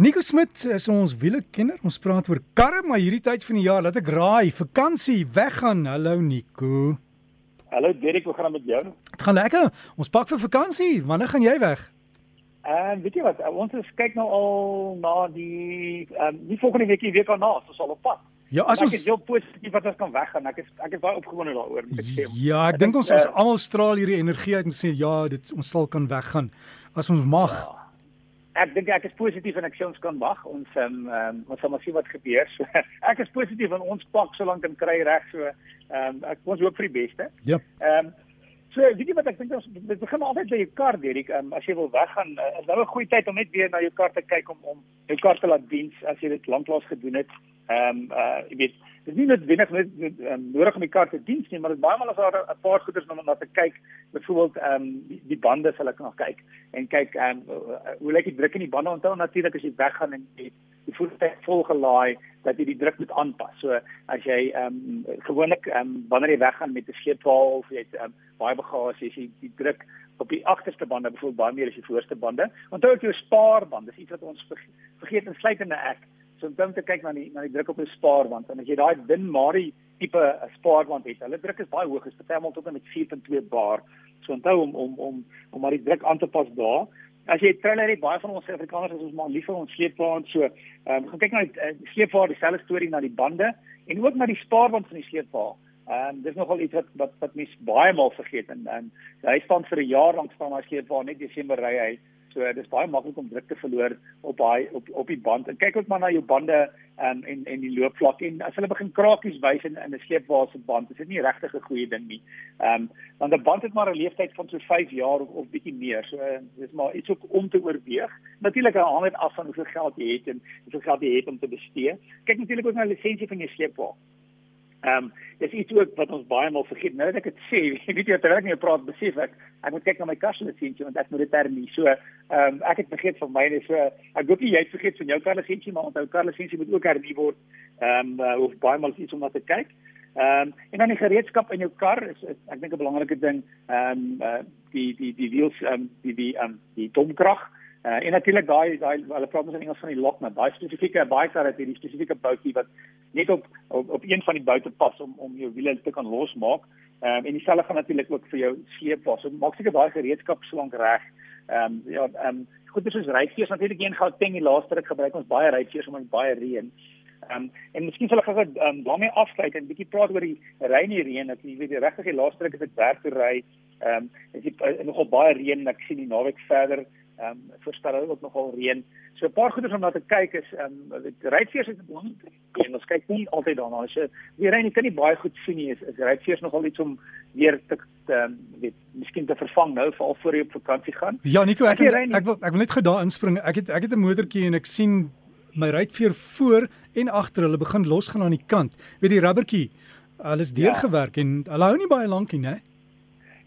Nico Smit is ons wielekenner. Ons praat oor karre, maar hierdie tyd van die jaar, laat ek raai, vakansie, weggaan. Hallo Nico. Hallo Derek, hoe gaan dit met jou? Dit gaan lekker. Ons pak vir vakansie. Wanneer gaan jy weg? Ehm uh, weet jy wat, ons is kyk nou al na die ehm um, nie volgende week nie, week daarna, ons sal op pad. Ja, as ons Ek is heel positief dat ons kan weggaan. Ek is ek is baie opgewonde daaroor met sê. Ja, ek, ek dink ons ons uh, almal straal hierdie energie uit en sê ja, dit ons sal kan weggaan as ons mag. Ja ek dink ek is positief en ek sê ons kan wag. Ons ehm um, ons sal maar sien wat gebeur. So, ek is positief en ons pak solank kan kry reg so. Ehm um, ek ons hoop vir die beste. Ja. Ehm um, so weet jy wat ek dink ons dit begin altyd by jou kar. Ehm um, as jy wil weggaan, uh, is nou 'n goeie tyd om net weer na jou kar te kyk om om jou kar te laat diens as jy dit lanklaas gedoen het. Ehm um, uh jy weet Dit is nie noodwendig net um, nodig om die kar te diens nie, maar dit baie maal as daar 'n paar goeders om na te kyk, byvoorbeeld ehm um, die, die bande sal ek nog kyk en kyk ehm um, hoe lyk die druk in die bande onthou natuurlik as jy weggaan en die, die voertuig vol gelaai dat jy die druk moet aanpas. So as jy ehm um, gewoonlik ehm um, wanneer jy weggaan met 'n sleepwa of jy het um, baie bagasie, as jy die druk op die agterste bande byvoorbeeld baie meer as die voorste bande. Onthou ook jou spaarband, dis iets wat ons vergeet insluitende ek So om te kyk na die na die druk op 'n spaarwand en as jy daai dun Mari tipe 'n spaarwand het, hulle druk is baie hoog, is partymal tot en met 4.2 bar. So onthou om om om om maar die druk aan te pas daar. As jy trailer het, baie van ons Afrikaners is ons maar lief vir ons sleepwaens, so ehm um, gaan kyk na die uh, sleepwa, dieselfde storie na die bande en ook na die spaarwand van die sleepwa. Ehm um, dis nogal iets wat wat wat mense baie maal vergeet en en hy staan vir 'n jaar lank staan daai sleepwa net Desember ry hy So dit is baie maklik om druk te verloor op daai op op die band. En kyk ook maar na jou bande um, en en die loopvlak en as hulle begin krakies wys in in 'n sleepwaarse band, is dit nie regtig 'n goeie ding nie. Ehm um, want 'n band het maar 'n lewensduur van so 5 jaar of of bietjie meer. So uh, dis maar iets ook om te oorweeg. Natuurlik hang dit af van hoeveel geld jy het en hoeveel geld jy het om te bestee. Kyk natuurlik ook na die lisensie van jou sleepwa. Ehm um, dis iets ook wat ons baie maal vergeet. Nou dat ek dit sê, weet jy terwyl ek nie praat besef ek ek moet kyk na my kaslisensie want ek moet dit termie. So ehm um, ek het vergeet van myne so ek hoop nie jy het vergeet van jou kaslisensie maar onthou kaslisensie moet ook hernie word. Ehm um, uh, of baie maal iets om na te kyk. Ehm um, en dan die gereedskap in jou kar is, is ek dink 'n belangrike ding. Ehm um, uh, die die die wiels ehm um, die die ehm um, die domkrag. Uh, en natuurlik daai daai hulle praat mos in Engels van die lock nut. Daai spesifieke baie kar het hierdie spesifieke boutjie wat net op, op op een van die boute pas om om jou wiele te kan losmaak. Ehm um, en dieselfde gaan natuurlik ook vir jou sleepwas. So maak seker daai gereedskap slank reg. Ehm um, ja ehm um, dis is ryfees natuurlik een gou ding die laaste ruk gebruik ons baie ryfees omdat baie reën. Ehm um, en miskien sal ek gou ehm um, daarmee afsluit en 'n bietjie praat oor die reën en reën. Ek weet die regtig die laaste ruk het ek werk toe ry. Ehm um, is dit uh, nogal baie reën. Ek sien die naweek verder ehm um, voorspel hulle ook nogal reën. So 'n paar goeders om na te kyk is ehm um, die ryfees is belangrik. En ons kyk nie altyd daarna as jy weer jy kan nie baie goed sien nie. Is, is ryfees nogal iets om weer te ehm um, weet miskien te vervang nou veral voor jy op vakansie gaan? Ja, Nico, ek ek, ek wil ek wil net gou daar inspring. Ek het ek het 'n motortjie en ek sien my ryfveer voor en agter hulle begin losgaan aan die kant. Weet die rubbertjie, hulle is deurgewerk ja. en hulle hou nie baie lank nie, né?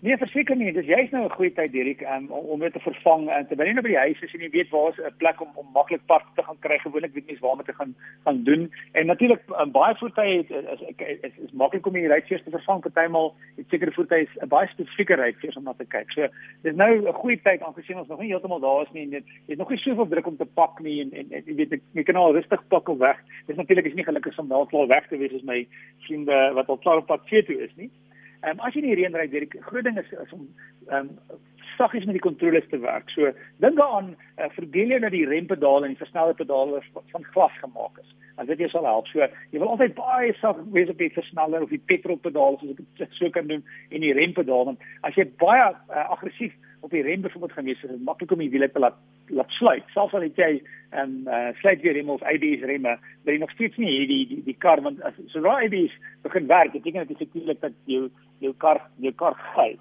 Nee, verseker nie. Dis juist nou 'n goeie tyd Dirk um, om om dit te vervang en terwyl jy nou by die huis is en jy weet waar is 'n plek om om maklik park te gaan kry, gewoonlik weet mens waar om te gaan gaan doen. En natuurlik um, baie voertuie het is is, is, is maklik om die ryfees te vervang. Partymal het sekere voertuie 'n baie spesifieke ryfees om na te kyk. So dis nou 'n goeie tyd aangesien ons nog nie heeltemal daar is nie en dit het nog nie soveel druk om te pak nie en en, jy weet jy kan al rustig pak op weg. Dis natuurlik is nie gelukkig om nou klaar weg te wees as my vriende wat al klaar op pad toe is nie. Ehm um, as jy in die reën ry, die groot ding is, is om ehm um, saggies met die kontroles te werk. So dink daaraan, uh, verdeel jy dat die rempedaal en die versnelde pedale van glas gemaak is. En dit sal help. So jy wil altyd baie sag wees op die versneller of die petrolpedaal soos ek dit so kan doen en die rempedaal want as jy baie uh, aggressief op die rem byvoorbeeld gaan wees, is dit maklik om die wiele te laat laat sluit. Selfs al het jy 'n um, uh, sluit weer rem of ABS remme, dan jy nog steeds nie hierdie die, die, die kar want as so raai ABS begin werk, beteken dit effektief dat jou jou kar jou kar gly.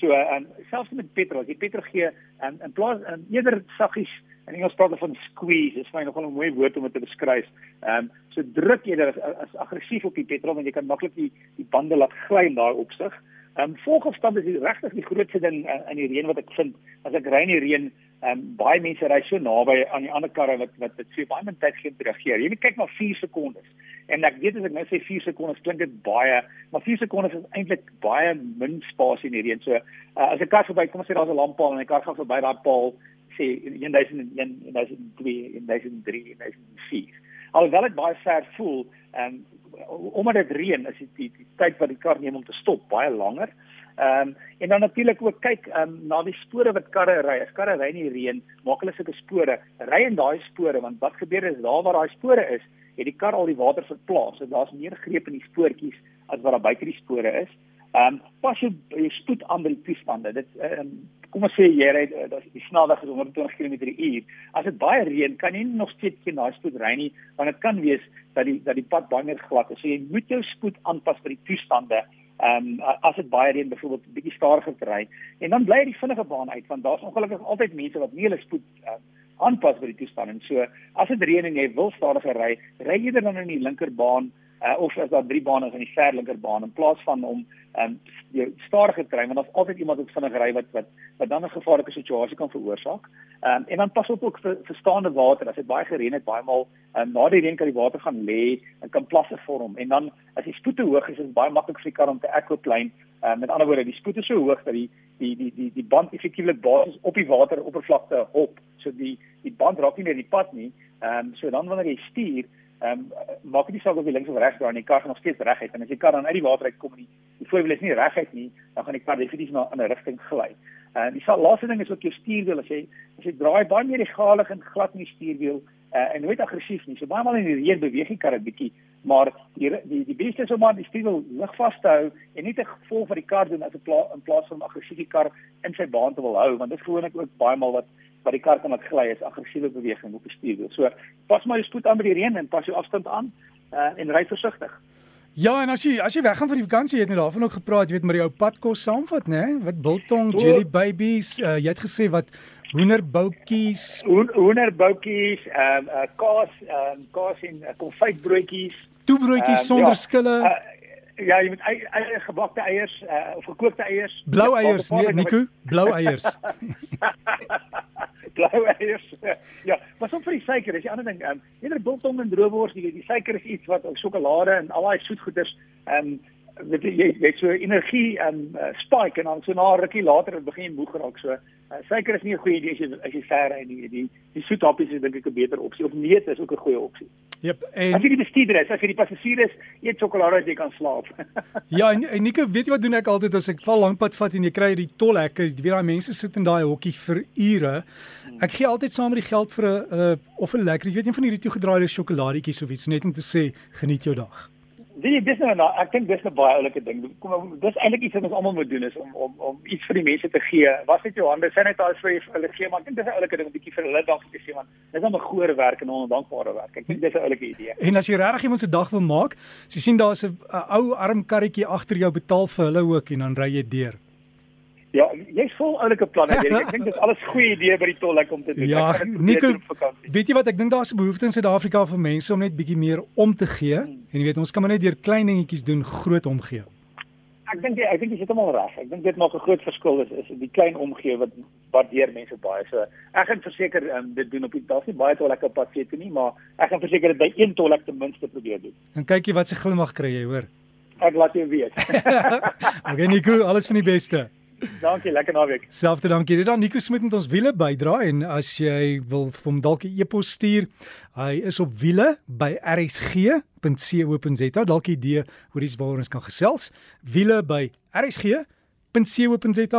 So en um, selfs met petrol, jy petrol gee um, in plaas um, eerder saggies en Engels praat van squeeze, is my nogal 'n mooi woord om dit te beskryf. Ehm um, so druk jy dit as, as aggressief op die petrol want jy kan maklik die die bande laat gly in daai opsig. Ehm um, volgafstand is regtig die grootste ding uh, in die reën wat ek vind. As ek ry in die reën, ehm um, baie mense ry so naby aan die ander karre wat wat dit sê baie min tyd gee om te reageer. Jy moet kyk na 4 sekondes. En ek weet as ek nou sê 4 sekondes klink dit baie, maar 4 sekondes is eintlik baie min spasie in die reën. So uh, as 'n kar verby kom, sê daar's 'n lamppaal en 'n kar gaan verby daai paal sê 1001, 1002, 1003, 1004. Alhoewel dit baie ver voel, ehm um, omdat dit reën, is dit die, die tyd wat die kar neem om te stop baie langer. Ehm um, en dan natuurlik ook kyk ehm um, na die spore wat karre ry. As karre ry in die reën, maak hulle sulke spore. Ry in daai spore want wat gebeur is daar waar daai spore is, het die kar al die water verplaas. So daar's meer greep in die spoortjies as wat daar buite die spore is. Ehm um, pas jou, jou spoed aan by die toestande. Dit ehm um, kom ons sê jy ry uh, dat die snelweg is 120 km/h. As dit baie reën, kan jy nog steeds geen daai spoed ry nie, want dit kan wees dat die dat die pad baie meer glad is. So jy moet jou spoed aanpas by die toestande. Ehm um, as dit baie reën byvoorbeeld 'n bietjie stadiger ry en dan bly die vinnige baan uit want daar's ongelukkig altyd mense wat nie hulle spoed uh, aanpas by die toestande. So as dit reën en jy wil stadiger ry, ry eerder dan in die linkerbaan uh, of as daar drie bane is in die ver linkerbaan in plaas van om um, jou stadiger te ry want daar's altyd iemand wat vinnig ry wat wat wat dan 'n gevaarlike situasie kan veroorsaak. Um, en dan pas op ook vir verstaande water as dit baie gereën het baie maal um, na die reën kan die water gaan lê en kan plasse vorm en dan as die spoed te hoog is is dit baie maklik vir die kar om te aquaplane. Um, met ander woorde die spoed is so hoog dat die die die die die band effektiewelik basis op die wateroppervlakte hop. So die die band raak nie net die pad nie. Ehm um, so dan wanneer jy stuur ehm um, maak nie saak of jy links of regs draai nie, die kar gaan nog steeds reguit en as die kar dan uit die water uitkom en die, die voorwiel is nie reguit nie, dan gaan die kar definitief na 'n rigting gly. En uh, die laaste ding is ook jou stuurwiel as jy as jy draai baie meer egalig en glad in die stuurwiel uh, en nooit aggressief nie. So baie maal in die reën beweeg die kar 'n bietjie, maar die die die beste is om maar die stuurwiel lig vas te hou en nie te vol vir die kar doen as 'n pla in plaas van aggressief die kar in sy baan te wil hou, want dit gewoonlik ook baie maal wat wat die kar kan laat gly is aggressiewe beweging op die stuurwiel. So pas maar jou spoed aan by die reën en pas jou afstand aan uh, en ry versigtig. Ja, en as jy as jy weggaan vir die vakansie, jy het net daarvan ook gepraat, jy weet maar jou padkos saamvat, né? Wat biltong, jelly babies, uh, jy het gesê wat hoenderboutjies, hoenderboutjies, ehm um, uh, kaas, ehm um, kaas en uh, konfytbroodjies, toebroodjies um, sonder ja, skille. Uh, Ja, jy moet eie gebakte eiers uh, of gekookte eiers. Blou eiers, nee, Nico, blou eiers. blou eiers. Ja, maar soms vir die suiker, is die ander ding, ehm, um, eerder biltong en droëwors, die die suiker is iets wat sjokolade en al daai soetgoeders, ehm um, weet jy jy het so energie en um, uh, spike en dan so na rukkie later het begin moeg raak so. Uh, suiker is nie 'n goeie idee as jy as jy ver ry nie. Die die soethappies is dink ek 'n beter opsie of neut is ook 'n goeie opsie. Jep. En as jy die bestuurder is, as jy die passasier is, eet sjokolade as jy kan slaap. ja, en, en Nico, weet jy wat doen ek altyd as ek val lankpad vat en jy kry die tol lekker, jy weet daai mense sit in daai hokkie vir ure. Ek gee altyd saam met die geld vir 'n uh, of 'n lekker, jy weet een van hierdie toegedraaide sjokoladetjies of iets net om te sê geniet jou dag. Weet jy dis nou nou ek dink dis 'n baie oulike ding. Kom dis eintlik iets wat ons almal moet doen is om om om iets vir die mense te gee. Was dit jou hande net as vir hulle gee, maar ek dink dis 'n oulike ding om 'n bietjie vir hulle dankie te sê want dis net 'n goeie werk en 'n ondankbare werk. Ek dink dis 'n oulike idee. En as jy regtig iemand se dag wil maak, jy sien daar's 'n ou arm karretjie agter jou betaal vir hulle ook en dan ry jy deur. Ja, jy's vol oulike planne. Ek dink dit is alles goeie idee by die tollek om te doen. Ja, Nico, weet jy wat ek dink daar's 'n behoefte in Suid-Afrika vir mense om net bietjie meer om te gee. Hmm. En jy weet, ons kan maar net deur klein dingetjies doen groot omgee. Ek dink ek dink jy sit hom reg. Ek dink dit maak 'n groot verskil is is die klein omgee wat waardeer mense baie. So ek gaan verseker um, dit doen op die daar's nie baie tollek op pad sit nie, maar ek gaan verseker dit by een tollek ten minste probeer doen. En kykie wat se glimlag kry jy, hoor. Ek laat jou weet. okay Nico, alles van die beste. Dankie, lekker naweek. Selfde dankie. Dit dan Nico Smit met ons wiele bydra en as jy wil vir hom dalk 'n e-pos stuur, hy is op wiele by rsg.co.za. Dalk 'n idee oor iets waaroor ons kan gesels. Wiele by rsg.co.za